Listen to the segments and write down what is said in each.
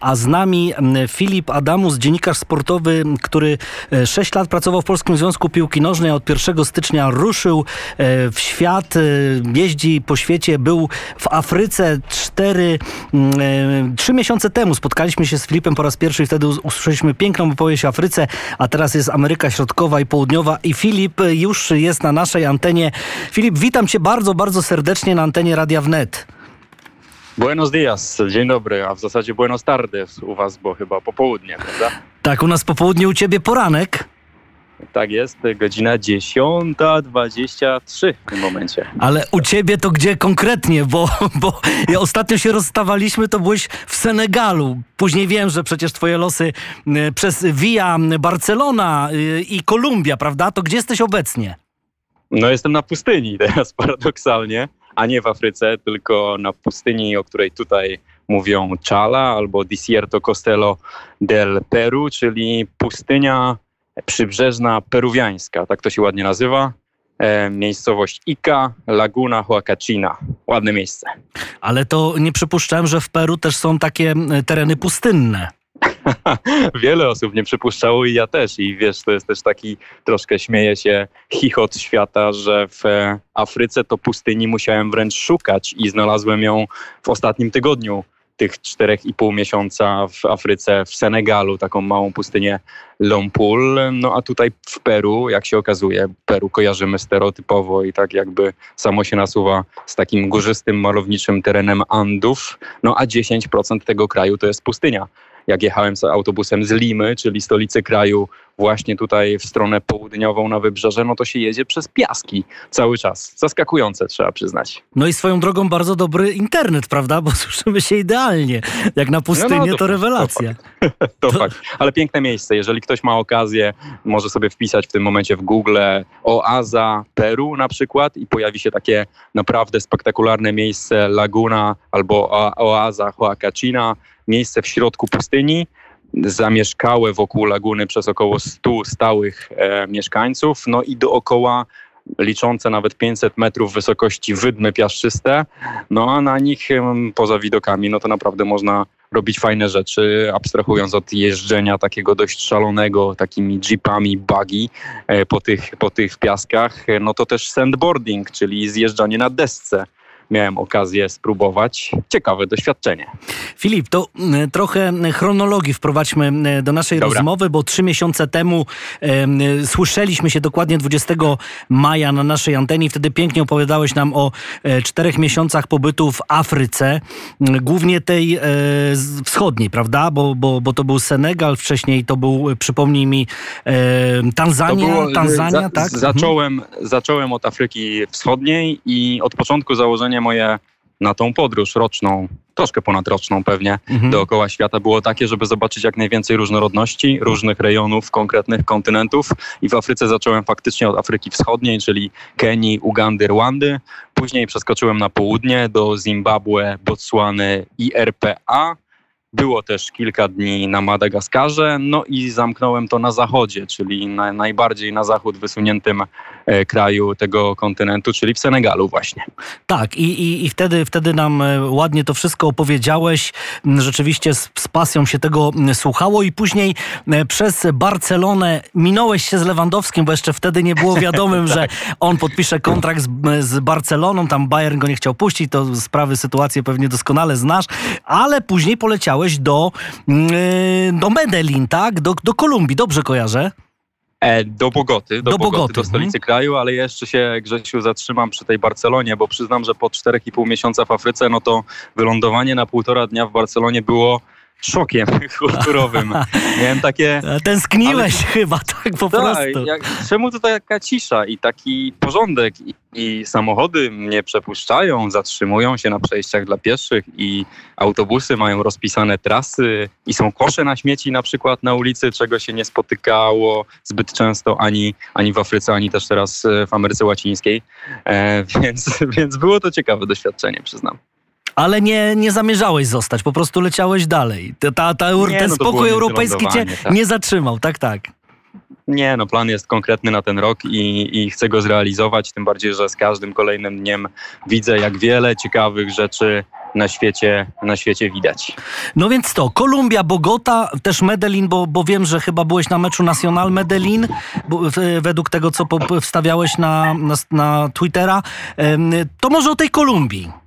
a z nami Filip Adamus, dziennikarz sportowy, który 6 lat pracował w Polskim Związku Piłki Nożnej, od 1 stycznia ruszył w świat, jeździ po świecie, był w Afryce 4, 3 miesiące temu. Spotkaliśmy się z Filipem po raz pierwszy i wtedy usłyszeliśmy piękną opowieść o Afryce, a teraz jest Ameryka Środkowa i Południowa i Filip już jest na naszej antenie. Filip, witam cię bardzo, bardzo serdecznie na antenie Radia Wnet. Buenos dias, dzień dobry, a w zasadzie buenos tardes u was, bo chyba popołudnie, prawda? Tak, u nas popołudnie, u ciebie poranek. Tak jest, godzina 10.23 w tym momencie. Ale u ciebie to gdzie konkretnie? Bo, bo ja ostatnio się rozstawaliśmy, to byłeś w Senegalu. Później wiem, że przecież twoje losy przez Via Barcelona y, i Kolumbia, prawda? To gdzie jesteś obecnie? No jestem na pustyni teraz paradoksalnie, a nie w Afryce, tylko na pustyni, o której tutaj mówią Chala albo Desierto Costello del Peru, czyli pustynia przybrzeżna peruwiańska, tak to się ładnie nazywa. E, miejscowość Ica, Laguna Huacachina. Ładne miejsce. Ale to nie przypuszczałem, że w Peru też są takie tereny pustynne. Wiele osób nie przypuszczało i ja też. I wiesz, to jest też taki troszkę śmieje się chichot świata, że w e, Afryce to pustyni musiałem wręcz szukać i znalazłem ją w ostatnim tygodniu tych 4,5 miesiąca w Afryce, w Senegalu, taką małą pustynię Lompul. No a tutaj w Peru, jak się okazuje, Peru kojarzymy stereotypowo i tak jakby samo się nasuwa z takim górzystym, malowniczym terenem Andów. No a 10% tego kraju to jest pustynia jak jechałem autobusem z Limy, czyli stolicy kraju, właśnie tutaj w stronę południową na wybrzeże, no to się jedzie przez piaski cały czas. Zaskakujące, trzeba przyznać. No i swoją drogą bardzo dobry internet, prawda? Bo słyszymy się idealnie. Jak na pustynię, no, no, to, to, rewelacja. To, fakt. to, fakt. Ale piękne miejsce. Jeżeli ktoś ma okazję, może sobie wpisać w tym momencie w Google oaza Peru na przykład i pojawi się takie naprawdę spektakularne miejsce Laguna albo oaza Huacachina, miejsce w środku pustyni, zamieszkałe wokół laguny przez około 100 stałych e, mieszkańców, no i dookoła liczące nawet 500 metrów wysokości wydmy piaszczyste, no a na nich poza widokami, no to naprawdę można robić fajne rzeczy, abstrahując od jeżdżenia takiego dość szalonego, takimi jeepami, buggy e, po tych, po tych piaskach, no to też sandboarding, czyli zjeżdżanie na desce miałem okazję spróbować. Ciekawe doświadczenie. Filip, to e, trochę chronologii wprowadźmy e, do naszej Dobra. rozmowy, bo trzy miesiące temu e, słyszeliśmy się dokładnie 20 maja na naszej antenie wtedy pięknie opowiadałeś nam o e, czterech miesiącach pobytu w Afryce, głównie tej e, wschodniej, prawda? Bo, bo, bo to był Senegal, wcześniej to był, przypomnij mi, e, Tanzania, było, Tanzania, za, tak? Zacząłem, mhm. zacząłem od Afryki Wschodniej i od początku założenia moje na tą podróż roczną, troszkę ponadroczną pewnie, mhm. dookoła świata było takie, żeby zobaczyć jak najwięcej różnorodności, różnych rejonów, konkretnych kontynentów i w Afryce zacząłem faktycznie od Afryki Wschodniej, czyli Kenii, Ugandy, Rwandy. Później przeskoczyłem na południe do Zimbabwe, Botswany i RPA było też kilka dni na Madagaskarze, no i zamknąłem to na zachodzie, czyli na, najbardziej na zachód wysuniętym kraju tego kontynentu, czyli w Senegalu właśnie. Tak, i, i, i wtedy, wtedy nam e, ładnie to wszystko opowiedziałeś. Rzeczywiście z, z pasją się tego słuchało i później e, przez Barcelonę minąłeś się z Lewandowskim, bo jeszcze wtedy nie było wiadomym, tak. że on podpisze kontrakt z, z Barceloną, tam Bayern go nie chciał puścić, to sprawy, sytuację pewnie doskonale znasz, ale później poleciałeś do, mm, do Medellin, tak? Do, do Kolumbii, dobrze kojarzę? E, do Bogoty, do, do, Bogoty, Bogoty, do stolicy mhm. kraju, ale jeszcze się, Grzesiu, zatrzymam przy tej Barcelonie, bo przyznam, że po 4,5 miesiąca w Afryce, no to wylądowanie na półtora dnia w Barcelonie było szokiem kulturowym. Miałem takie... Tęskniłeś ale... chyba, tak po tak, prostu. Jak, czemu to taka cisza i taki porządek i, i, samochody mnie przepuszczają, zatrzymują się na przejściach dla pieszych i autobusy mają rozpisane trasy i są kosze na śmieci na przykład na ulicy, czego się nie spotykało zbyt często ani, ani w Afryce, ani też teraz w Ameryce Łacińskiej. E, więc, więc było to ciekawe doświadczenie, przyznam ale nie, nie zamierzałeś zostać, po prostu leciałeś dalej. Ta, ta, ta, nie, ten no spokój europejski cię tak. nie zatrzymał, tak, tak. Nie, no plan jest konkretny na ten rok i, i chcę go zrealizować, tym bardziej, że z każdym kolejnym dniem widzę, jak wiele ciekawych rzeczy na świecie, na świecie widać. No więc to, Kolumbia, Bogota, też Medellin, bo, bo wiem, że chyba byłeś na meczu Nacional Medellin, bo, według tego, co wstawiałeś na, na, na Twittera. To może o tej Kolumbii.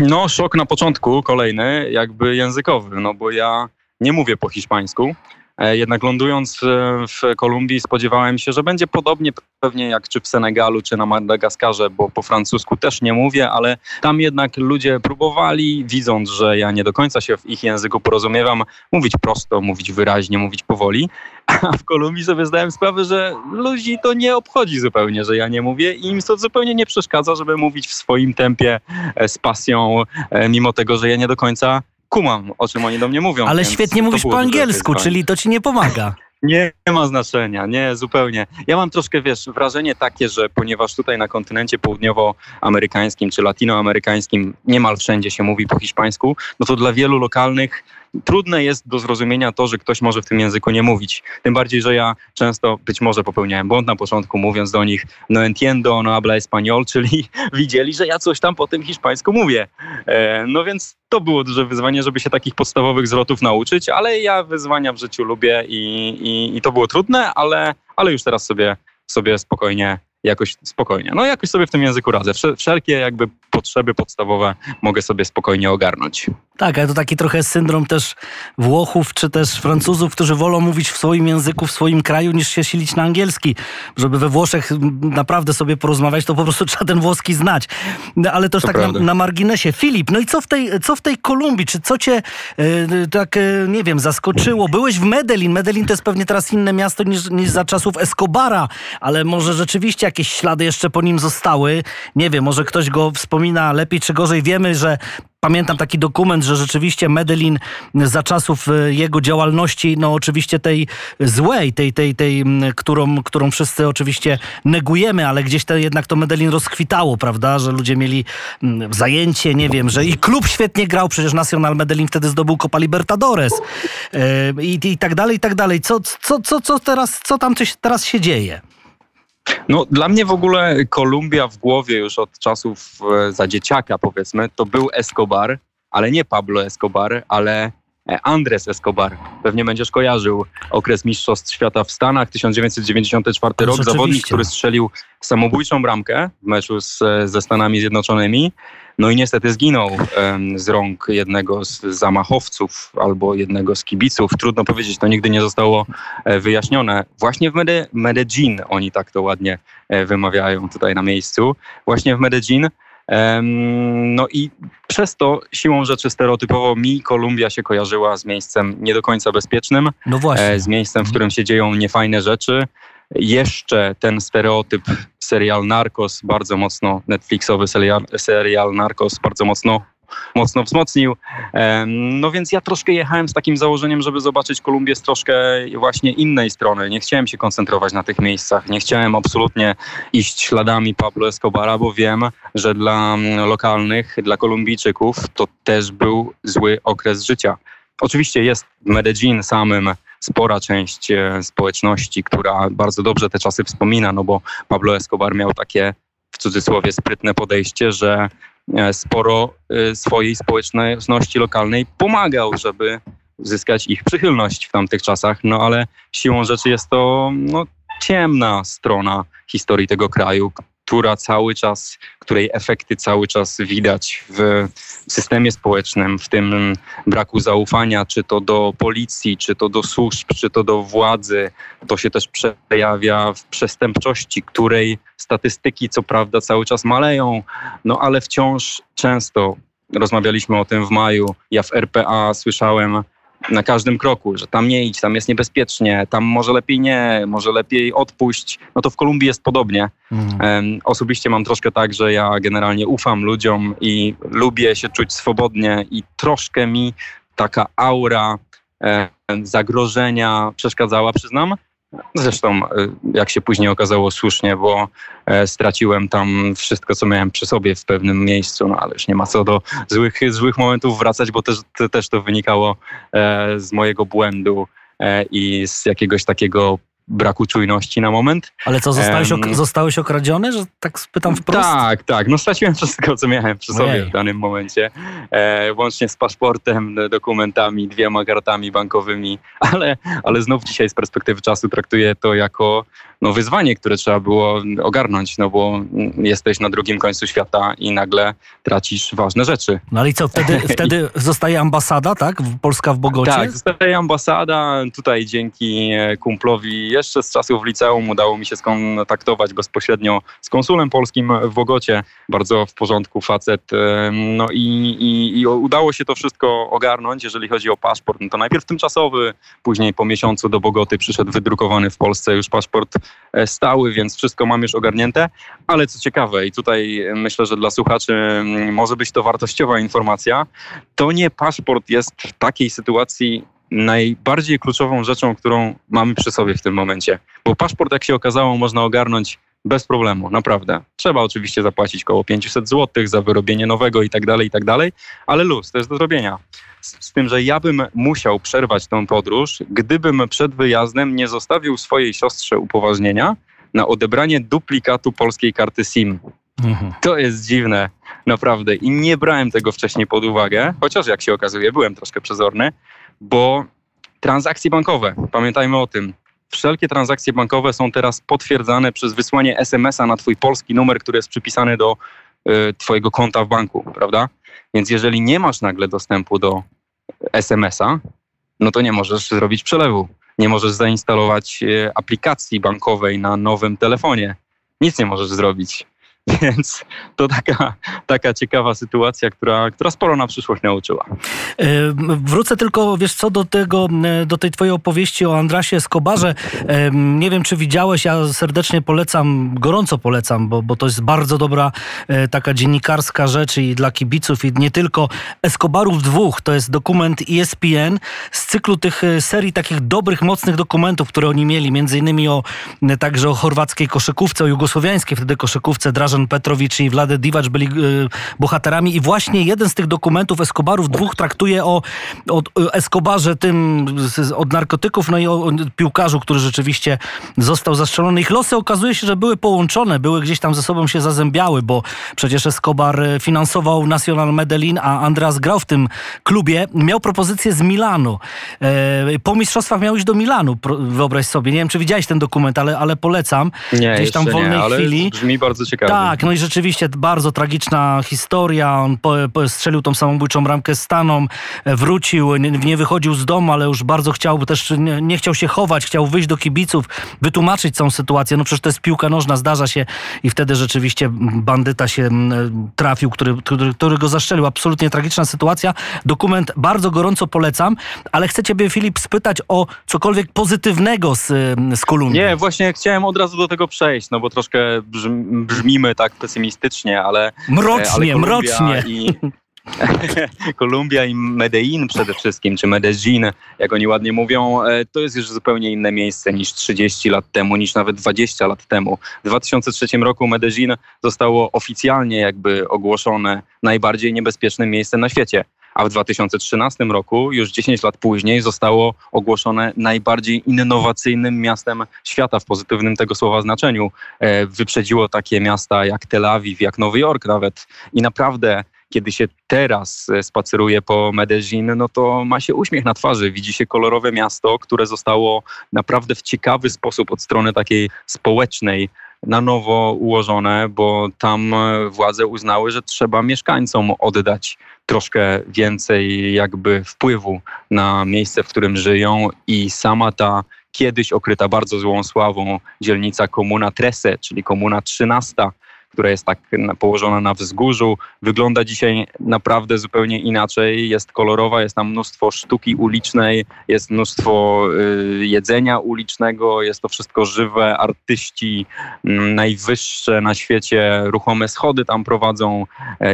No, szok na początku, kolejny, jakby językowy, no bo ja nie mówię po hiszpańsku. E, jednak lądując w Kolumbii spodziewałem się, że będzie podobnie pewnie jak czy w Senegalu, czy na Madagaskarze, bo po francusku też nie mówię, ale tam jednak ludzie próbowali, widząc, że ja nie do końca się w ich języku porozumiewam, mówić prosto, mówić wyraźnie, mówić powoli. A w Kolumbii sobie zdałem sprawę, że ludzi to nie obchodzi zupełnie, że ja nie mówię i im to zupełnie nie przeszkadza, żeby mówić w swoim tempie e, z pasją, e, mimo tego, że ja nie do końca kumam, o czym oni do mnie mówią. Ale świetnie mówisz po angielsku, czyli to ci nie pomaga. Nie ma znaczenia, nie, zupełnie. Ja mam troszkę, wiesz, wrażenie takie, że ponieważ tutaj na kontynencie południowoamerykańskim czy latinoamerykańskim niemal wszędzie się mówi po hiszpańsku, no to dla wielu lokalnych trudne jest do zrozumienia to, że ktoś może w tym języku nie mówić. Tym bardziej, że ja często być może popełniałem błąd na początku, mówiąc do nich no entiendo, no habla español, czyli widzieli, że ja coś tam po tym hiszpańsku mówię. E, no więc to było duże wyzwanie, żeby się takich podstawowych zwrotów nauczyć, ale ja wyzwania w życiu lubię i, i, i to było trudne, ale, ale już teraz sobie, sobie spokojnie jakoś spokojnie. No jakoś sobie w tym języku radzę. Wszelkie jakby potrzeby podstawowe mogę sobie spokojnie ogarnąć. Tak, ale to taki trochę syndrom też Włochów czy też Francuzów, którzy wolą mówić w swoim języku, w swoim kraju, niż się silić na angielski. Żeby we Włoszech naprawdę sobie porozmawiać, to po prostu trzeba ten włoski znać. No, ale to, to tak na, na, marginesie. Filip, no i co w tej, co w tej Kolumbii? Czy co cię yy, tak, yy, nie wiem, zaskoczyło? Byłeś w Medellin. Medellin to jest pewnie teraz inne miasto niż, niż za czasów Escobara, ale może rzeczywiście jakieś ślady jeszcze po nim zostały. Nie wiem, może ktoś go wspomina lepiej czy gorzej. Wiemy, że Pamiętam taki dokument, że rzeczywiście Medellin za czasów e, jego działalności, no oczywiście tej złej, tej, tej, tej którą, którą wszyscy oczywiście negujemy, ale gdzieś to jednak to Medellin rozkwitało, prawda, że ludzie mieli zajęcie, nie wiem, że i klub świetnie grał, przecież Nacional Medellin wtedy zdobył Copa Libertadores e, i, i tak dalej, i tak dalej. Co, co, co, co teraz, co tam teraz się dzieje? No, dla mnie w ogóle Kolumbia w głowie już od czasów e, za dzieciaka, powiedzmy, to był Escobar, ale nie Pablo Escobar, ale Andres Escobar. Pewnie będziesz kojarzył okres Mistrzostw Świata w Stanach, 1994 rok. Zawodnik, który strzelił samobójczą bramkę w meczu z, ze Stanami Zjednoczonymi. No i niestety zginął z rąk jednego z zamachowców albo jednego z kibiców. Trudno powiedzieć, to nigdy nie zostało e, wyjaśnione. Właśnie w Mede Medellin, oni tak to ładnie e, wymawiają tutaj na miejscu, właśnie w Medellin. No i przez to siłą rzeczy stereotypowo mi Kolumbia się kojarzyła z miejscem nie do końca bezpiecznym, no właśnie. E, z miejscem, w którym się dzieją niefajne rzeczy. Jeszcze ten stereotyp serial Narcos bardzo mocno, Netflixowy serial, serial Narcos bardzo mocno mocno wzmocnił. No więc ja troszkę jechałem z takim założeniem, żeby zobaczyć Kolumbię z troszkę właśnie innej strony. Nie chciałem się koncentrować na tych miejscach. Nie chciałem absolutnie iść śladami Pablo Escobara, bo wiem, że dla mm, lokalnych, dla Kolumbijczyków to też był zły okres życia. Oczywiście jest Medellin samym spora część e, społeczności, która bardzo dobrze te czasy wspomina, no bo Pablo Escobar miał takie w cudzysłowie sprytne podejście, że sporo e, swojej społeczności lokalnej pomagał, żeby zyskać ich przychylność w tamtych czasach, no ale siłą rzeczy jest to no, ciemna strona historii tego kraju, która cały czas, której efekty cały czas widać w systemie społecznym, w tym braku zaufania, czy to do policji, czy to do służb, czy to do władzy. To się też przejawia w przestępczości, której statystyki co prawda cały czas maleją, no ale wciąż często rozmawialiśmy o tym w maju. Ja w RPA słyszałem na każdym kroku, że tam nie idź, tam jest niebezpiecznie, tam może lepiej nie, może lepiej odpuść. No to w Kolumbii jest podobnie. Mm. Osobiście mam troszkę tak, że ja generalnie ufam ludziom i lubię się czuć swobodnie i troszkę mi taka aura zagrożenia przeszkadzała, przyznam. Zresztą, e, jak się później okazało, słusznie, bo e, straciłem tam wszystko, co miałem przy sobie w pewnym miejscu, no ale już nie ma co do złych, złych momentów wracać, bo też, też to wynikało e, z mojego błędu i z jakiegoś takiego braku czujności na moment. Ale co, zostałeś, ok zostałeś okradziony, że tak spytam wprost? Tak, tak. No straciłem wszystko, co miałem przy sobie Ojej. w danym momencie. E, łącznie z paszportem, dokumentami, dwiema kartami bankowymi, ale, ale znów dzisiaj z perspektywy czasu traktuję to jako no, wyzwanie, które trzeba było ogarnąć, no bo jesteś na drugim końcu świata i nagle tracisz ważne rzeczy. No ale i co, wtedy, wtedy zostaje ambasada, tak? Polska w Bogocie? Tak, zostaje ambasada. Tutaj dzięki e, kumplowi jeszcze z czasów liceum udało mi się skontaktować bezpośrednio z konsulem polskim w Bogocie. Bardzo w porządku facet. E, no i, i, i udało się to wszystko ogarnąć, jeżeli chodzi o paszport. No to najpierw tymczasowy, później po miesiącu do Bogoty przyszedł wydrukowany w Polsce już paszport stały, więc wszystko mam już ogarnięte. Ale co ciekawe, i tutaj myślę, że dla słuchaczy mm, może być to wartościowa informacja, to nie paszport jest w takiej sytuacji najbardziej kluczową rzeczą, którą mamy przy sobie w tym momencie. Bo paszport, jak się okazało, można ogarnąć bez problemu, naprawdę. Trzeba oczywiście zapłacić około 500 zł za wyrobienie nowego i tak dalej, i tak dalej, ale luz, to jest do zrobienia. Z, tym, że ja bym musiał przerwać tę podróż, gdybym przed wyjazdem nie zostawił swojej siostrze upoważnienia na odebranie duplikatu polskiej karty SIM. Mhm. To jest dziwne, naprawdę. I nie brałem tego wcześniej pod uwagę, chociaż jak się okazuje, byłem troszkę przezorny, bo transakcje bankowe, pamiętajmy o tym, wszelkie transakcje bankowe są teraz potwierdzane przez wysłanie SMS-a na twój polski numer, który jest przypisany do y, twojego konta w banku, prawda? Więc jeżeli nie masz nagle dostępu do SMS-a, no to nie możesz zrobić przelewu. Nie możesz zainstalować y, aplikacji bankowej na nowym telefonie. Nic nie możesz zrobić. Więc to taka, taka ciekawa sytuacja, która, która sporo na przyszłość nauczyła. E, wrócę tylko, wiesz co, do tego, e, do tej twojej opowieści o Andrasie Escobarze. E, nie wiem, czy widziałeś, ja serdecznie polecam, gorąco polecam, bo, bo to jest bardzo dobra taka dziennikarska rzecz i dla kibiców i nie tylko. Escobarów dwóch, to jest dokument ESPN z cyklu tych serii takich dobrych, mocnych dokumentów, które oni mieli, między innymi o także o chorwackiej koszykówce, o jugosłowiańskiej wtedy koszykówce, Drażen Drażen Petrowicz i Wlady Divac byli y, bohaterami i właśnie jeden z tych dokumentów Escobarów dwóch traktuje o, o Escobarze tym od narkotyków, no i o, o piłkarzu, który rzeczywiście został zastrzelony. Ich losy okazuje się, że były połączone, były gdzieś tam ze sobą się zazębiały, bo przecież Escobar y, finansował Nacional Medellin, a Andras grał w tym klubie. Miał propozycję z Milanu. E, po mistrzostwach miał iść do Milanu, wyobraź sobie. Nie wiem, czy widziałeś ten dokument, ale, ale polecam. Nie, gdzieś tam w wolnej nie, chwili. brzmi bardzo ciekawie. Tak, tak, no i rzeczywiście bardzo tragiczna historia. On po, po strzelił tą samobójczą bramkę Stanom, e, wrócił, nie, nie, wychodził z domu, ale już bardzo chciał, też nie, nie, chciał się chować, chciał wyjść do kibiców, wytłumaczyć całą sytuację. No przecież to jest piłka nożna, zdarza się i wtedy rzeczywiście bandyta się trafił, który, który, który go zaszczelił. Absolutnie tragiczna sytuacja. Dokument bardzo gorąco polecam, ale chcę ciebie Filip spytać o cokolwiek pozytywnego z, z Kolumbii. Nie, właśnie chciałem od razu do tego przejść, no bo troszkę brzmimy tak pesymistycznie, ale... Mrocznie, ale mrocznie. I, Kolumbia i Medellin przede wszystkim, czy Medellin, jak oni ładnie mówią, e, to jest już zupełnie inne miejsce niż 30 lat temu, niż nawet 20 lat temu. W 2003 roku Medellin zostało oficjalnie jakby ogłoszone najbardziej niebezpiecznym miejscem na świecie a w 2013 roku, już 10 lat później, zostało ogłoszone najbardziej innowacyjnym miastem świata w pozytywnym tego słowa znaczeniu. E, wyprzedziło takie miasta jak Tel Awiw, jak Nowy Jork nawet i naprawdę kiedy się teraz e, spaceruje po Medellin, no to ma się uśmiech na twarzy. Widzi się kolorowe miasto, które zostało naprawdę w ciekawy sposób od strony takiej społecznej na nowo ułożone, bo tam e, władze uznały, że trzeba mieszkańcom oddać troszkę więcej jakby wpływu na miejsce, w którym żyją i sama ta kiedyś okryta bardzo złą sławą dzielnica Komuna Trese, czyli Komuna 13, która jest tak położona na wzgórzu, wygląda dzisiaj naprawdę zupełnie inaczej. Jest kolorowa, jest tam mnóstwo sztuki ulicznej, jest mnóstwo y, jedzenia ulicznego, jest to wszystko żywe, artyści y, najwyższe na świecie, ruchome schody tam prowadzą,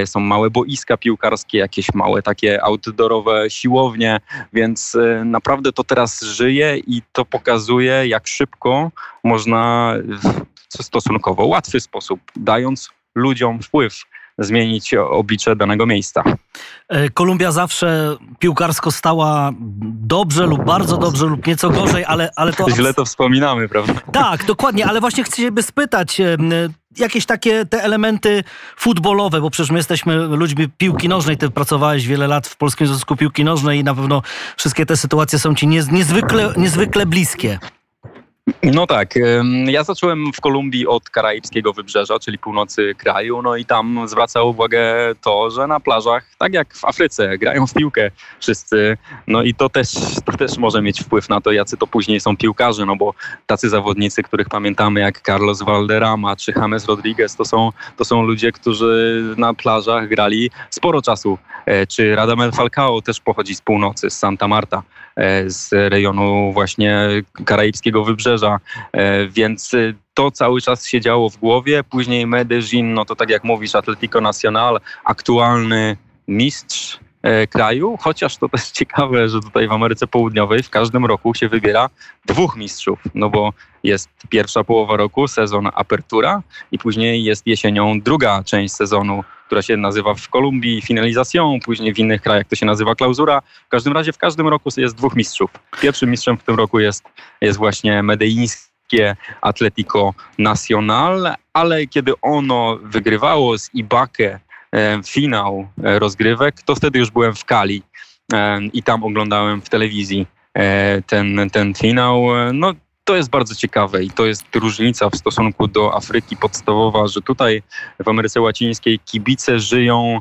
y, są małe boiska piłkarskie, jakieś małe takie outdoorowe siłownie, więc y, naprawdę to teraz żyje i to pokazuje, jak szybko można stosunkowo łatwy sposób, dając ludziom wpływ zmienić oblicze danego miejsca. E, Kolumbia zawsze piłkarsko stała dobrze lub bardzo dobrze lub nieco gorzej, ale, ale to... Źle to wspominamy, prawda? Tak, dokładnie, ale właśnie chcę się spytać, e, jakieś takie te elementy futbolowe, bo przecież my jesteśmy ludźmi piłki nożnej, ty pracowałeś wiele lat w Polskim Związku Piłki Nożnej i na pewno wszystkie te sytuacje są ci niezwykle, niezwykle bliskie. No tak. Ja zacząłem w Kolumbii od karaibskiego wybrzeża, czyli północy kraju, no i tam zwraca uwagę to, że na plażach, tak jak w Afryce, grają w piłkę wszyscy. No i to też, to też może mieć wpływ na to, jacy to później są piłkarze, no bo tacy zawodnicy, których pamiętamy jak Carlos Valderrama czy James Rodriguez, to są, to są ludzie, którzy na plażach grali sporo czasu. E, czy Radamel Falcao też pochodzi z północy, z Santa Marta, z rejonu właśnie karaibskiego wybrzeża E, więc y, to cały czas się działo w głowie. Później Medellin, no to tak jak mówisz, Atletico Nacional, aktualny mistrz e, kraju, chociaż to też ciekawe, że tutaj w Ameryce Południowej w każdym roku się wybiera dwóch mistrzów, no bo jest pierwsza połowa roku, sezon apertura i później jest jesienią druga część sezonu, która się nazywa w Kolumbii finalizacją, później w innych krajach to się nazywa klauzura. W każdym razie w każdym roku jest dwóch mistrzów. Pierwszym mistrzem w tym roku jest, jest właśnie medeńskie Atletico Nacional, ale kiedy ono wygrywało z Ibakę e, finał e, rozgrywek, to wtedy już byłem w Kali e, i tam oglądałem w telewizji ten, ten finał. No, to jest bardzo ciekawe i to jest różnica w stosunku do Afryki podstawowa, że tutaj w Ameryce Łacińskiej kibice żyją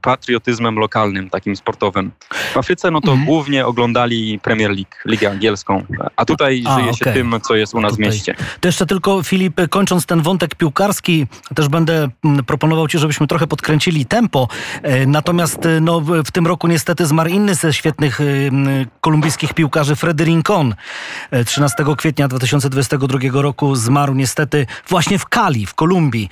patriotyzmem lokalnym, takim sportowym. W Afryce no to mhm. głównie oglądali Premier League, Ligę Angielską, a tutaj a, żyje okay. się tym, co jest u nas tutaj. w mieście. To jeszcze tylko Filip, kończąc ten wątek piłkarski, też będę mm, proponował Ci, żebyśmy trochę podkręcili tempo. E, natomiast e, no, w tym roku niestety zmarł inny ze świetnych e, kolumbijskich piłkarzy, Freddy Rincon. 13 kwietnia 2022 roku zmarł niestety właśnie w Kali, w Kolumbii.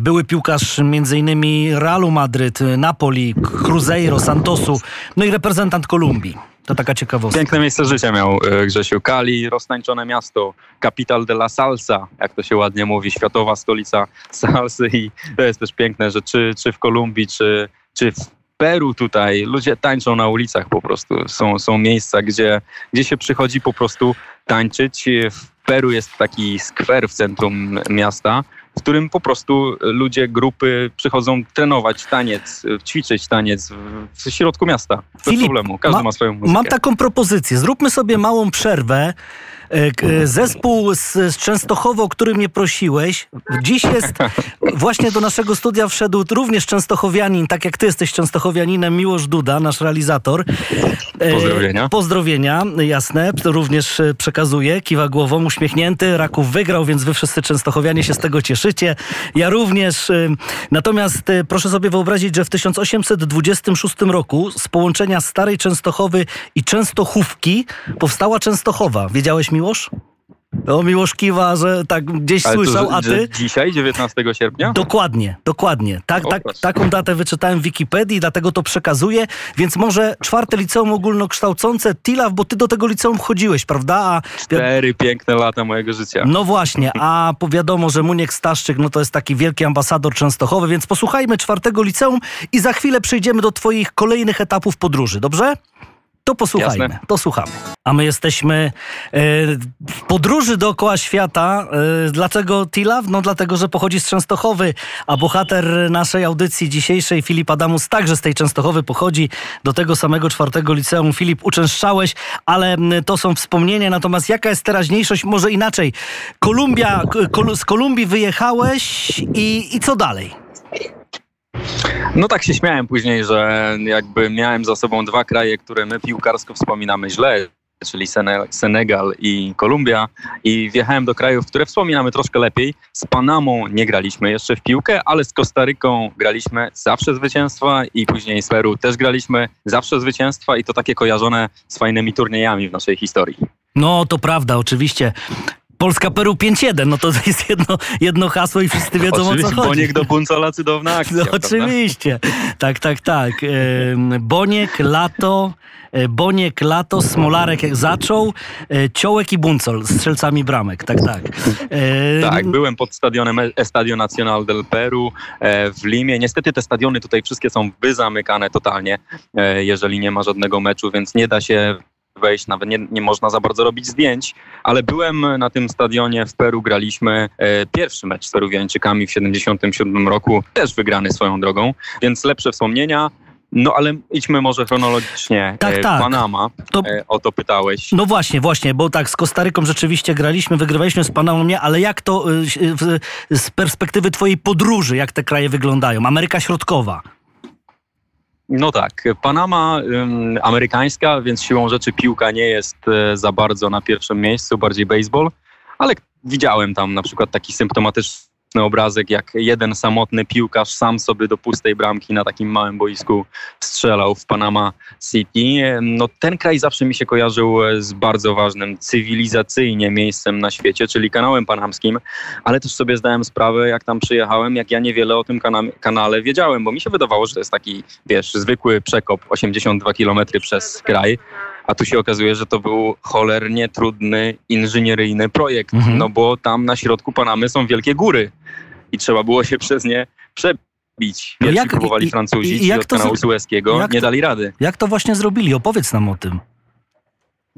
Były piłkarz między innymi Realu Madryt, Madryt, Napoli, Cruzeiro, Santosu, no i reprezentant Kolumbii. To taka ciekawostka. Piękne miejsce życia miał e, Grzesiu. Kali, roztańczone miasto, capital de la salsa, jak to się ładnie mówi, światowa stolica salsy i to jest też piękne, że czy, czy w Kolumbii, czy, czy w Peru tutaj ludzie tańczą na ulicach po prostu. Są, są miejsca, gdzie, gdzie się przychodzi po prostu tańczyć. W Peru jest taki skwer w centrum miasta, w którym po prostu ludzie, grupy przychodzą trenować taniec, ćwiczyć taniec w środku miasta. Bez Filip, problemu, każdy ma, ma swoją muzykę. Mam taką propozycję. Zróbmy sobie małą przerwę. E, e, zespół z, z Częstochowo, o którym mnie prosiłeś, dziś jest, właśnie do naszego studia wszedł również częstochowianin, tak jak ty jesteś częstochowianinem, Miłosz Duda, nasz realizator. E, pozdrowienia. Pozdrowienia, jasne, również przekazuję, kiwa głową, uśmiechnięty, Raków wygrał, więc wy wszyscy częstochowianie się z tego cieszycie. Ja również. Natomiast proszę sobie wyobrazić, że w 1826 roku z połączenia Starej Częstochowy i Częstochówki powstała Częstochowa. Wiedziałeś mi Miłosz? O, Miłosz kiwa, że tak gdzieś Ale słyszał, a ty? Dzisiaj, 19 sierpnia? Dokładnie, dokładnie. Tak, tak, taką datę wyczytałem w Wikipedii, dlatego to przekazuję, więc może czwarte liceum ogólnokształcące TILAW, bo ty do tego liceum chodziłeś, prawda? A... Cztery piękne lata mojego życia. No właśnie, a wiadomo, że Muniek Staszczyk, no to jest taki wielki ambasador Częstochowy, więc posłuchajmy czwartego liceum i za chwilę przejdziemy do twoich kolejnych etapów podróży, dobrze? To posłuchajmy, Jasne. to słuchamy. A my jesteśmy e, w podróży dookoła świata. E, dlaczego Tilaw? No dlatego, że pochodzi z Częstochowy, a bohater naszej audycji dzisiejszej, Filip Adamus, także z tej Częstochowy pochodzi. Do tego samego czwartego liceum Filip uczęszczałeś, ale to są wspomnienia. Natomiast jaka jest teraźniejszość? Może inaczej. Kolumbia, kol, z Kolumbii wyjechałeś i, i co dalej? No tak się śmiałem później, że jakby miałem za sobą dwa kraje, które my piłkarsko wspominamy źle, czyli Senegal i Kolumbia i wjechałem do krajów, które wspominamy troszkę lepiej. Z Panamą nie graliśmy jeszcze w piłkę, ale z Kostaryką graliśmy zawsze zwycięstwa i później z Peru też graliśmy zawsze zwycięstwa i to takie kojarzone z fajnymi turniejami w naszej historii. No to prawda, oczywiście. Polska Peru 5-1, no to jest jedno, jedno hasło i wszyscy wiedzą Oczywiście, o co chodzi. Boniek do Buncola cudowna akcja. No, oczywiście. Tak, tak, tak. Boniek, Lato, e, Boniek, Lato, Smolarek zaczął, e, Ciołek i Buncol z strzelcami bramek. Tak, tak. Tak, byłem pod stadionem Estadio Nacional del Peru e, w Limie. Niestety te stadiony tutaj wszystkie są wyzamykane totalnie, jeżeli nie ma żadnego meczu, więc nie da się wejść, nawet nie, nie można za bardzo robić zdjęć, ale byłem na tym stadionie w Peru, graliśmy e, pierwszy mecz z Peruwiańczykami w 77 roku, też wygrany swoją drogą, więc lepsze wspomnienia. No ale idźmy może chronologicznie. Tak, E, tak. Panama, To- e, o to pytałeś. No właśnie, właśnie, bo tak z Kostaryką rzeczywiście graliśmy, wygrywaliśmy z Panamą, nie, ale jak to w- z perspektywy twojej podróży, jak te kraje wyglądają? Ameryka Środkowa. No tak, Panama ym, amerykańska, więc siłą rzeczy piłka nie jest e, za bardzo na pierwszym miejscu, bardziej baseball, ale widziałem tam na przykład taki symptomatyczny obrazek, jak jeden samotny piłkarz sam sobie do pustej bramki na takim małym boisku strzelał w Panama City. No ten kraj zawsze mi się kojarzył e, z bardzo ważnym cywilizacyjnie miejscem na świecie, czyli kanałem panamskim, ale też sobie zdałem sprawę, jak tam przyjechałem, jak ja niewiele o tym kana- kanale wiedziałem, bo mi się wydawało, że to jest taki, wiesz, zwykły przekop 82 km przez kraj, a tu się okazuje, że to był cholernie trudny inżynieryjny projekt, Mhm. no bo tam na środku Panamy są wielkie góry i trzeba było się przez nie przebić. No Pierwsi jak- próbowali i- Francuzi, i- ci jak od kanału sueskiego, nie dali rady. Jak to właśnie zrobili? Opowiedz nam o tym.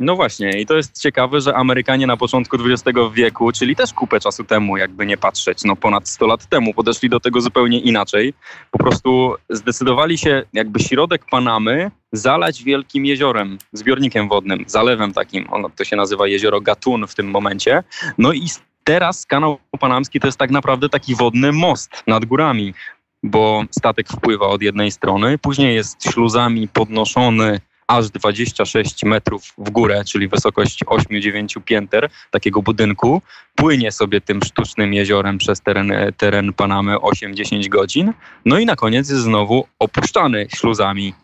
No właśnie, i to jest ciekawe, że Amerykanie na początku XX wieku, czyli też kupę czasu temu, jakby nie patrzeć, no ponad 100 lat temu, podeszli do tego zupełnie inaczej. Po prostu zdecydowali się jakby środek Panamy zalać wielkim jeziorem, zbiornikiem wodnym, zalewem takim. Ono, to się nazywa jezioro Gatun w tym momencie. No i teraz kanał panamski to jest tak naprawdę taki wodny most nad górami, bo statek wpływa od jednej strony, później jest śluzami podnoszony aż 26 metrów w górę, czyli wysokość 8-9 pięter takiego budynku, płynie sobie tym sztucznym jeziorem przez teren, teren Panamy 8-10 godzin, no i na koniec jest znowu opuszczany śluzami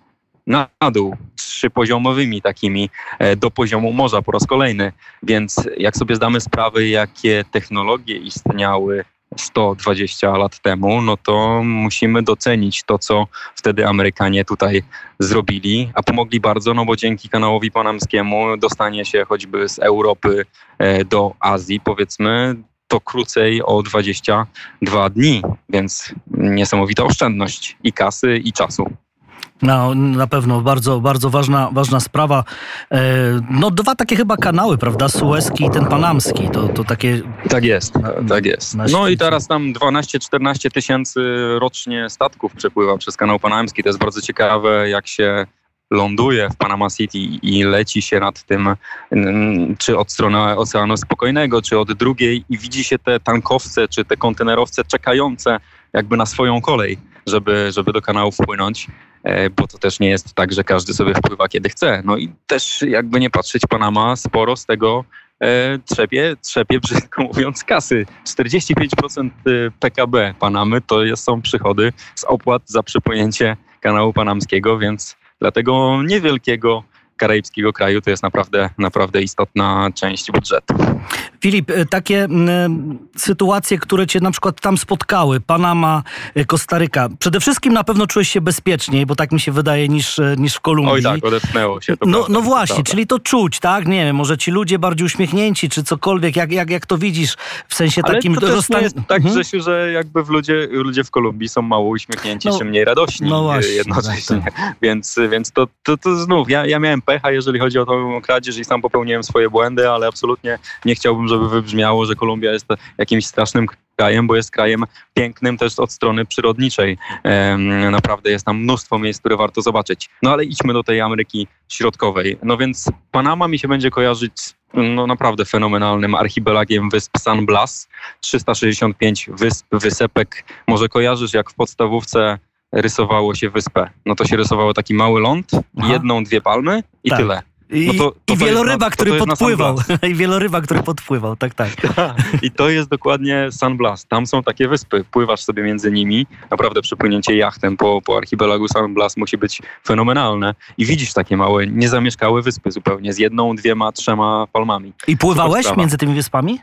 na dół, trzypoziomowymi takimi e, do poziomu morza po raz kolejny. Więc jak sobie zdamy sprawę, jakie technologie istniały 120 lat temu, no to musimy docenić to, co wtedy Amerykanie tutaj zrobili, a pomogli bardzo, no bo dzięki kanałowi panamskiemu dostanie się choćby z Europy e, do Azji, powiedzmy, to krócej o 22 dni, więc niesamowita oszczędność i kasy, i czasu. No, na pewno bardzo, bardzo ważna, ważna sprawa. E, no dwa takie chyba kanały, prawda? Suezki i ten panamski. To, to takie... Tak jest, tak jest. No i teraz tam 12-14 tysięcy rocznie statków przepływa przez kanał panamski. To jest bardzo ciekawe, jak się ląduje w Panama City i leci się nad tym, czy od strony Oceanu Spokojnego, czy od drugiej i widzi się te tankowce, czy te kontenerowce czekające jakby na swoją kolej, żeby, żeby do kanału wpłynąć, e, bo to też nie jest tak, że każdy sobie wpływa kiedy chce. No i też jakby nie patrzeć, Panama sporo z tego e, trzepie, trzepie, brzydko mówiąc, kasy. 45% PKB Panamy to są przychody z opłat za przypłynięcie kanału panamskiego, więc dlatego niewielkiego karaibskiego kraju to jest naprawdę, naprawdę istotna część budżetu. Filip, e, takie mm, sytuacje, które cię na przykład tam spotkały, Panama, Kostaryka, przede wszystkim na pewno czułeś się bezpieczniej, bo tak mi się wydaje, niż, niż w Kolumbii. Oj tak, odetchnęło się. To No, prawda, no właśnie, prawda. czyli to czuć, tak? Nie wiem, może ci ludzie bardziej uśmiechnięci, czy cokolwiek, jak, jak, jak to widzisz w sensie Ale takim to też nie jest tak, Mhm. Grzesiu, że jakby w ludzie, ludzie w Kolumbii są mało uśmiechnięci, No, czy mniej radośni no właśnie, jednocześnie. tak, Więc, więc to, to, to znów, ja, ja miałem pecha, jeżeli chodzi o tą kradzież i sam popełniłem swoje błędy, ale absolutnie nie chciałbym, żeby wybrzmiało, że Kolumbia jest jakimś strasznym krajem, bo jest krajem pięknym też od strony przyrodniczej. Naprawdę jest tam mnóstwo miejsc, które warto zobaczyć. No ale idźmy do tej Ameryki Środkowej. No więc Panama mi się będzie kojarzyć z no naprawdę fenomenalnym archipelagiem wysp San Blas, 365 wysp, wysepek. Może kojarzysz, jak w podstawówce rysowało się wyspę. No to się rysowało taki mały ląd, Aha. jedną, dwie palmy i Tak. tyle. I, No to- to i wieloryba, na- który podpływał. I wieloryba, który podpływał, tak, tak. I to jest dokładnie San Blas. Tam są takie wyspy. Pływasz sobie między nimi. Naprawdę przepłynięcie jachtem po, po archipelagu San Blas musi być fenomenalne. I widzisz takie małe, niezamieszkałe wyspy zupełnie z jedną, dwiema, trzema palmami. I pływałeś między tymi wyspami?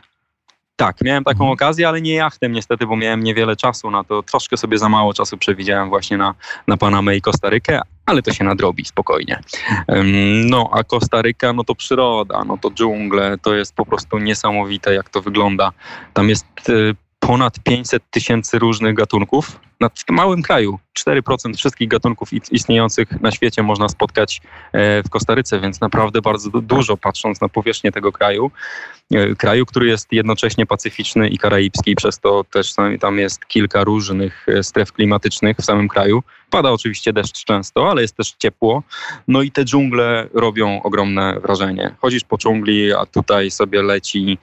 Tak, miałem taką Mhm. okazję, ale nie jachtem niestety, bo miałem niewiele czasu na to. Troszkę sobie za mało czasu przewidziałem właśnie na, na Panamę i Kostarykę, ale to się nadrobi spokojnie. No, a Kostaryka, no to przyroda, no to dżungle, to jest po prostu niesamowite, jak to wygląda. Tam jest e, ponad 500 tysięcy różnych gatunków. Na małym kraju 4% wszystkich gatunków istniejących na świecie można spotkać e, w Kostaryce, więc naprawdę bardzo du- dużo patrząc na powierzchnię tego kraju. E, Kraju, który jest jednocześnie pacyficzny i karaibski, przez to też tam- jest kilka różnych e, stref klimatycznych w samym kraju. Pada oczywiście deszcz często, ale jest też ciepło. No i te dżungle robią ogromne wrażenie. Chodzisz po dżungli, a tutaj sobie leci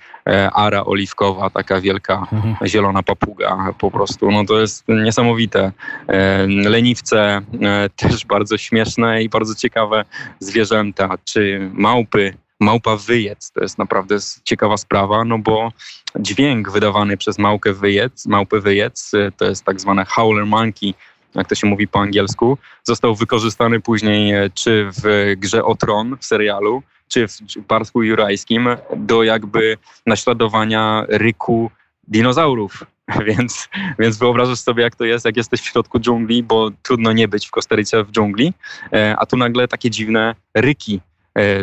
ara oliwkowa, taka wielka Mhm. zielona papuga po prostu. No to jest niesamowite. E, Leniwce e, też bardzo śmieszne i bardzo ciekawe zwierzęta, czy małpy. Małpa wyjec to jest naprawdę ciekawa sprawa, no bo dźwięk wydawany przez małpę wyjec, małpę wyjec e, to jest tak zwane howler monkey, jak to się mówi po angielsku, został wykorzystany później czy w grze o Tron w serialu, czy w Parku Jurajskim do jakby naśladowania ryku dinozaurów. Więc, więc wyobrażasz sobie, jak to jest, jak jesteś w środku dżungli, bo trudno nie być w Kostaryce w dżungli, e, a tu nagle takie dziwne ryki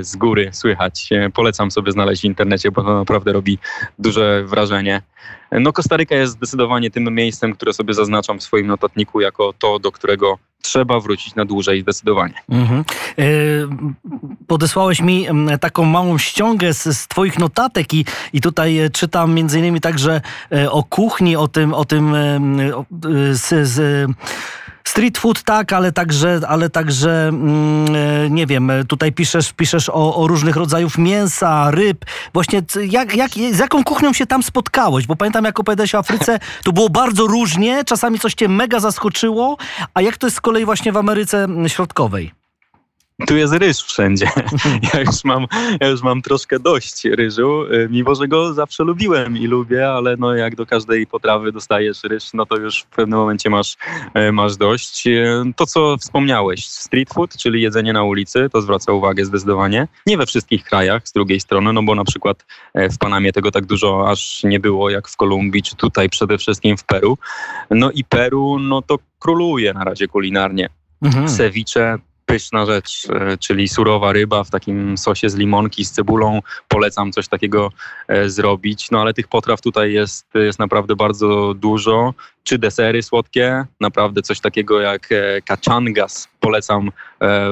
z góry słychać. E, Polecam sobie znaleźć w internecie, bo to naprawdę robi duże wrażenie. E, No Kostaryka jest zdecydowanie tym miejscem, które sobie zaznaczam w swoim notatniku jako to, do którego trzeba wrócić na dłużej zdecydowanie. Mhm. E, Podesłałeś mi taką małą ściągę z, z Twoich notatek i, i tutaj e, czytam między innymi także e, o kuchni, o tym, o tym e, z, z Street food tak, ale także, ale także mm, e, nie wiem, tutaj piszesz, piszesz o, o różnych rodzajów mięsa, ryb. Właśnie jak, jak, z jaką kuchnią się tam spotkałeś? Bo pamiętam, jak opowiadałeś o Afryce, to było bardzo różnie, czasami coś cię mega zaskoczyło, a jak to jest z kolei właśnie w Ameryce mm, Środkowej? Tu jest ryż wszędzie. Ja już mam, ja już mam troszkę dość ryżu, y, mimo że go zawsze lubiłem i lubię, ale no jak do każdej potrawy dostajesz ryż, no to już w pewnym momencie masz, e, masz dość. E, To, co wspomniałeś, street food, czyli jedzenie na ulicy, to zwraca uwagę zdecydowanie. Nie we wszystkich krajach z drugiej strony, no bo na przykład w Panamie tego tak dużo aż nie było jak w Kolumbii, czy tutaj przede wszystkim w Peru. No i Peru, no to króluje na razie kulinarnie. Mhm. Ceviche, pyszna rzecz, e, czyli surowa ryba w takim sosie z limonki, z cebulą. Polecam coś takiego e, zrobić. No ale tych potraw tutaj jest, jest naprawdę bardzo dużo. Czy desery słodkie, naprawdę coś takiego jak e, kachangas. Polecam e,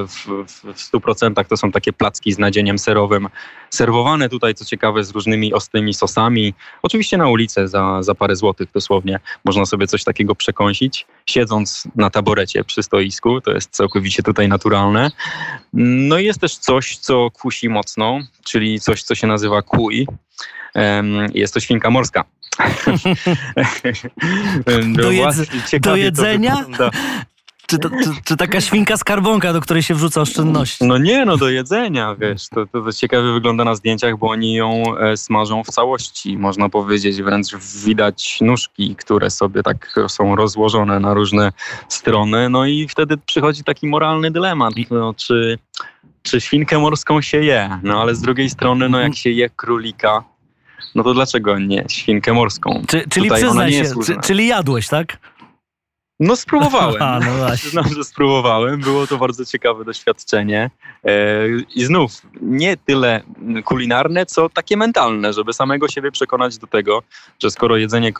w, w, w 100%. To są takie placki z nadzieniem serowym. Serwowane tutaj, co ciekawe, z różnymi ostrymi sosami. Oczywiście na ulicę za, za parę złotych dosłownie. Można sobie coś takiego przekąsić, siedząc na taborecie przy stoisku. To jest całkowicie tutaj naturalne. No i jest też coś, co kusi mocno, czyli coś, co się nazywa. Em, Jest to świnka morska. Do jedz- Właśnie ciekawie do jedzenia? Czy, to, czy, czy taka świnka skarbonka, do której się wrzuca oszczędności? No nie, no do jedzenia, wiesz, to, to, to ciekawie wygląda na zdjęciach, bo oni ją e, smażą w całości, można powiedzieć, wręcz widać nóżki, które sobie tak są rozłożone na różne strony, no i wtedy przychodzi taki moralny dylemat, no, czy, czy świnkę morską się je, no ale z drugiej strony, no jak się je królika, no to dlaczego nie świnkę morską? Czy, czyli Tutaj przyznaj się, czy, czyli jadłeś, tak? No spróbowałem. A, no właśnie. Przyznam, że spróbowałem. Było to bardzo ciekawe doświadczenie. E, I znów nie tyle kulinarne, co takie mentalne, żeby samego siebie przekonać do tego, że skoro jedzenie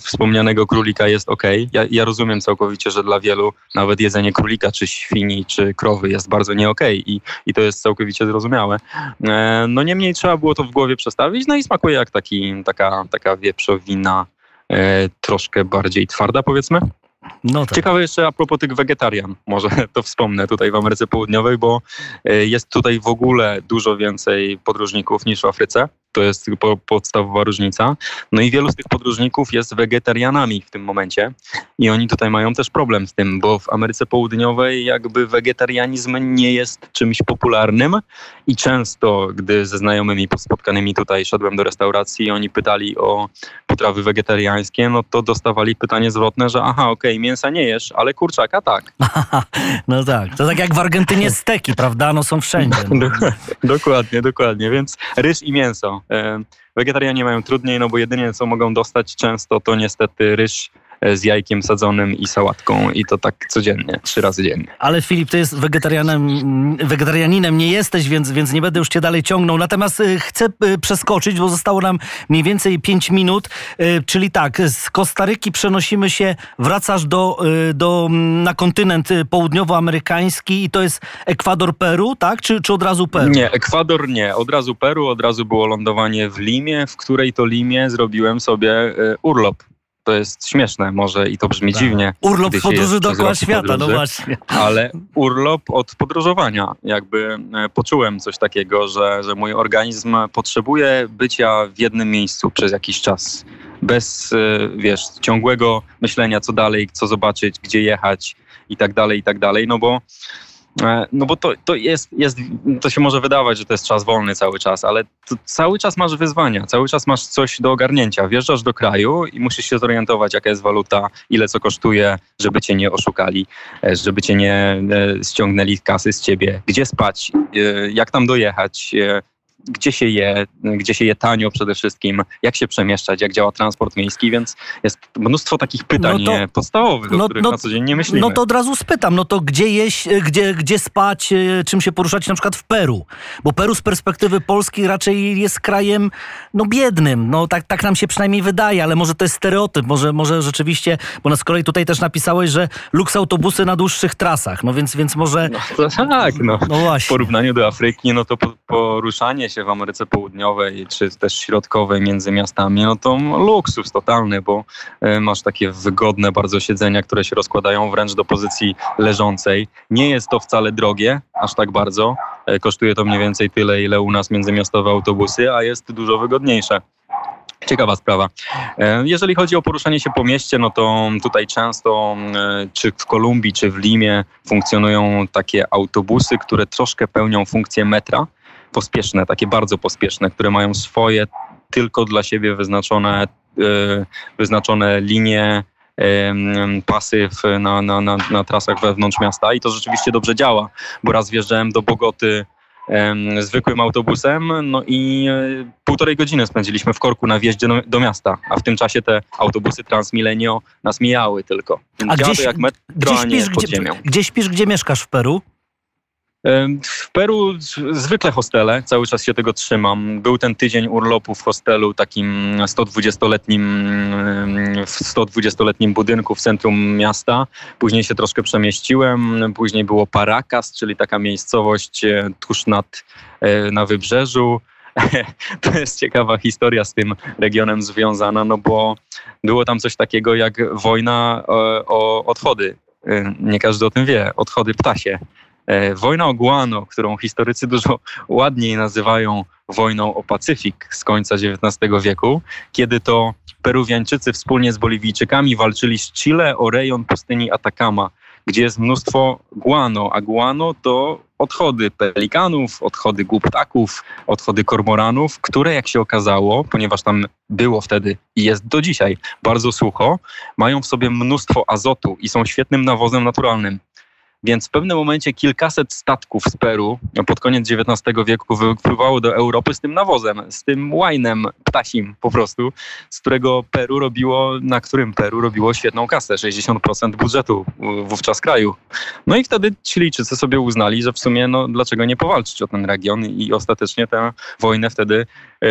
wspomnianego królika jest ok, ja, ja rozumiem całkowicie, że dla wielu nawet jedzenie królika, czy świni, czy krowy jest bardzo nie i, i to jest całkowicie zrozumiałe. E, No niemniej trzeba było to w głowie przestawić, no i smakuje jak taki, taka, taka wieprzowina, e, troszkę bardziej twarda powiedzmy. No tak. Ciekawe jeszcze a propos tych wegetarian, może to wspomnę tutaj w Ameryce Południowej, bo e, jest tutaj w ogóle dużo więcej podróżników niż w Afryce. To jest po, podstawowa różnica. No i wielu z tych podróżników jest wegetarianami w tym momencie i oni tutaj mają też problem z tym, bo w Ameryce Południowej jakby wegetarianizm nie jest czymś popularnym i często, gdy ze znajomymi spotkanymi tutaj szedłem do restauracji, oni pytali o potrawy wegetariańskie, no to dostawali pytanie zwrotne, że aha, okej, okay, mięsa nie jesz, ale kurczaka tak. no tak, to tak jak w Argentynie steki, prawda? No są wszędzie. No. dokładnie, dokładnie, więc ryż i mięso. Wegetarianie mają trudniej, no bo jedynie co mogą dostać często to niestety ryż z jajkiem sadzonym i sałatką i to tak codziennie, trzy razy dziennie. Ale Filip, ty jest wegetarianem, wegetarianinem nie jesteś, więc, więc nie będę już cię dalej ciągnął. Natomiast e, chcę e, przeskoczyć, bo zostało nam mniej więcej pięć minut, czyli tak, z Kostaryki przenosimy się, wracasz do, do, na kontynent południowoamerykański i to jest Ekwador, Peru, tak? Czy, czy od razu Peru? Nie, Ekwador nie, od razu Peru, od razu było lądowanie w Limie, w której to Limie zrobiłem sobie urlop to jest śmieszne może i to brzmi tak. dziwnie. Urlop w podróży dookoła świata, no podróży, no właśnie. Ale urlop od podróżowania. Jakby e, poczułem coś takiego, że, że mój organizm potrzebuje bycia w jednym miejscu przez jakiś czas. Bez, e, wiesz, ciągłego myślenia, co dalej, co zobaczyć, gdzie jechać i tak dalej, i tak dalej, no bo no bo to, to jest, jest, to się może wydawać, że to jest czas wolny cały czas, ale cały czas masz wyzwania, cały czas masz coś do ogarnięcia. Wjeżdżasz do kraju i musisz się zorientować, jaka jest waluta, ile co kosztuje, żeby cię nie oszukali, e, żeby cię nie e, ściągnęli kasy z ciebie, gdzie spać, jak tam dojechać, gdzie się je, gdzie się je tanio przede wszystkim, jak się przemieszczać, jak działa transport miejski, więc jest mnóstwo takich pytań no to, podstawowych, no, o których no, na co dzień nie myślimy. No to od razu spytam, no to gdzie jeść, gdzie, gdzie spać, e, czym się poruszać na przykład w Peru? Bo Peru z perspektywy Polski raczej jest krajem no biednym, no tak, tak nam się przynajmniej wydaje, ale może to jest stereotyp, może, może rzeczywiście, bo na z kolei tutaj też napisałeś, że luks autobusy na dłuższych trasach, no więc, więc może... No tak, no. no właśnie. W porównaniu do Afryki, no to poruszanie się się w Ameryce Południowej czy też środkowej między miastami, no to luksus totalny, bo e, masz takie wygodne bardzo siedzenia, które się rozkładają wręcz do pozycji leżącej. Nie jest to wcale drogie, aż tak bardzo. E, kosztuje to mniej więcej tyle, ile u nas międzymiastowe autobusy, a jest dużo wygodniejsze. Ciekawa sprawa. E, jeżeli chodzi o poruszanie się po mieście, no to tutaj często, czy w Kolumbii, czy w Limie funkcjonują takie autobusy, które troszkę pełnią funkcję metra pospieszne, takie bardzo pospieszne, które mają swoje tylko dla siebie wyznaczone, e, wyznaczone linie, pasy w, na, na, na, na trasach wewnątrz miasta i to rzeczywiście dobrze działa, bo raz wjeżdżałem do Bogoty zwykłym autobusem, no i e, półtorej godziny spędziliśmy w korku na wjeździe do, do miasta, a w tym czasie te autobusy Transmilenio nas mijały tylko. A gdzieś, jak metro, gdzie śpisz, gdzie, gdzie śpisz, gdzie mieszkasz w Peru? W Peru zwykle hostele, cały czas się tego trzymam. Był ten tydzień urlopu w hostelu takim 120-letnim, w 120-letnim budynku w centrum miasta. Później się troszkę przemieściłem. Później było Paracas, czyli taka miejscowość e, tuż nad, e, na wybrzeżu. To jest ciekawa historia z tym regionem związana, no bo było tam coś takiego jak wojna o, o odchody. E, nie każdy o tym wie, odchody ptasie. E, wojna o Guano, którą historycy dużo ładniej nazywają wojną o Pacyfik z końca XIX wieku, kiedy to Peruwiańczycy wspólnie z Boliwijczykami walczyli z Chile o rejon pustyni Atacama, gdzie jest mnóstwo guano, a guano to odchody pelikanów, odchody głuptaków, odchody kormoranów, które jak się okazało, ponieważ tam było wtedy i jest do dzisiaj bardzo sucho, mają w sobie mnóstwo azotu i są świetnym nawozem naturalnym. Więc w pewnym momencie kilkaset statków z Peru pod koniec XIX wieku wypływało do Europy z tym nawozem, z tym łajnem ptasim po prostu, z którego Peru robiło, na którym Peru robiło świetną kasę, 60% budżetu wówczas kraju. No i wtedy Chilijczycy sobie uznali, że w sumie no, dlaczego nie powalczyć o ten region i ostatecznie tę wojnę wtedy,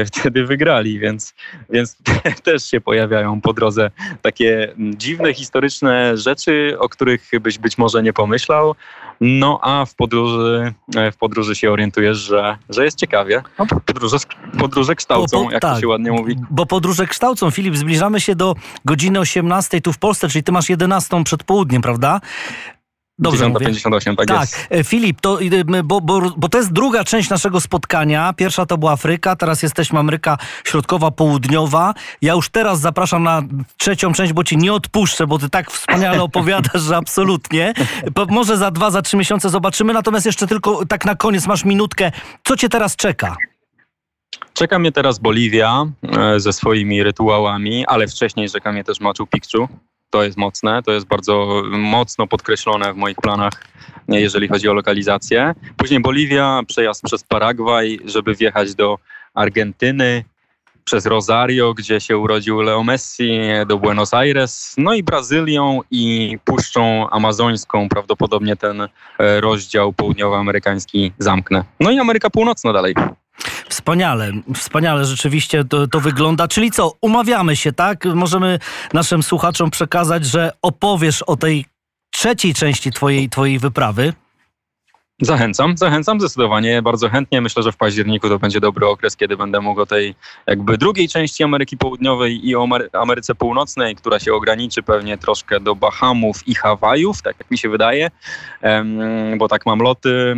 wtedy wygrali, więc, więc też się pojawiają po drodze takie dziwne, historyczne rzeczy, o których byś być może nie pomyślał, no a w podróży, e, w podróży się orientujesz, że, że jest ciekawie. No, podróże, podróże kształcą, bo, bo, jak tak, to się ładnie mówi. Bo podróże kształcą. Filip, zbliżamy się do godziny 18 tu w Polsce, czyli ty masz 11 przed południem, prawda? Dobrze 58, tak, tak jest. E, Filip, to, e, bo, bo, bo to jest druga część naszego spotkania. Pierwsza to była Afryka, teraz jesteśmy Ameryka Środkowa, Południowa. Ja już teraz zapraszam na trzecią część, bo ci nie odpuszczę, bo ty tak wspaniale opowiadasz, że absolutnie. Może za dwa, za trzy miesiące zobaczymy, natomiast jeszcze tylko tak na koniec masz minutkę. Co cię teraz czeka? Czeka mnie teraz Boliwia e, ze swoimi rytuałami, ale wcześniej czeka mnie też Machu Picchu. To jest mocne, to jest bardzo mocno podkreślone w moich planach, e, jeżeli chodzi o lokalizację. Później Boliwia, przejazd przez Paragwaj, żeby wjechać do Argentyny, przez Rosario, gdzie się urodził Leo Messi, do Buenos Aires, no i Brazylią i Puszczą Amazońską. Prawdopodobnie ten e, rozdział południowoamerykański zamknę. No i Ameryka Północna dalej. Wspaniale, wspaniale rzeczywiście to, to, wygląda. Czyli co, umawiamy się, tak? Możemy naszym słuchaczom przekazać, że opowiesz o tej trzeciej części twojej, twojej wyprawy. Zachęcam, zachęcam zdecydowanie, bardzo chętnie. Myślę, że w październiku to będzie dobry okres, kiedy będę mógł o tej jakby drugiej części Ameryki Południowej i o Ameryce Północnej, która się ograniczy pewnie troszkę do Bahamów i Hawajów, tak jak mi się wydaje, bo tak mam loty,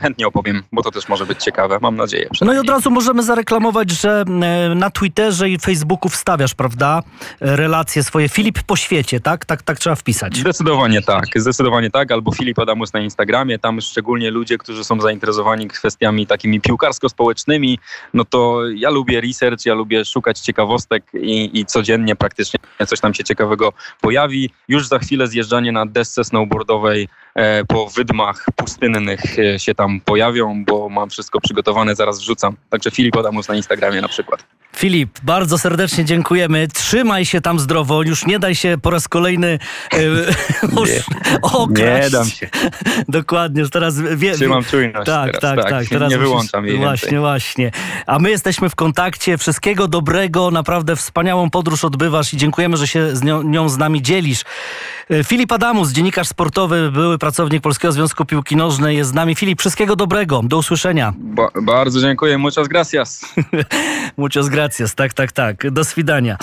chętnie opowiem, bo to też może być ciekawe, mam nadzieję. No i od razu możemy zareklamować, że e, na Twitterze i Facebooku wstawiasz, prawda, relacje swoje. Filip po świecie, tak? Tak, tak trzeba wpisać. Zdecydowanie tak, zdecydowanie tak, albo Filip Adamus na Instagramie, tam szczególnie szczególnie ludzie, którzy są zainteresowani kwestiami takimi piłkarsko-społecznymi, no to ja lubię research, ja lubię szukać ciekawostek i, i codziennie praktycznie coś tam się ciekawego pojawi. Już za chwilę zjeżdżanie na desce snowboardowej e, po wydmach pustynnych e, się tam pojawią, bo mam wszystko przygotowane, zaraz wrzucam. Także Filip Adamus na Instagramie na przykład. Filip, bardzo serdecznie dziękujemy. Trzymaj się tam zdrowo, już nie daj się po raz kolejny e, nie, okraść. Nie dam się. Dokładnie, już teraz wie, Trzymam czujność tak, teraz, tak, tak, tak. Teraz nie wyłączam jej Właśnie, więcej. właśnie. A my jesteśmy w kontakcie. Wszystkiego dobrego, naprawdę wspaniałą podróż odbywasz i dziękujemy, że się z nią, nią z nami dzielisz. E, Filip Adamus, dziennikarz sportowy, były pracownik Polskiego Związku Piłki Nożnej jest z nami. Filip, wszystkiego dobrego. Do usłyszenia. Ba bardzo dziękuję. Muchas gracias. Muchas gracias. Tak, tak, tak. Do swidania.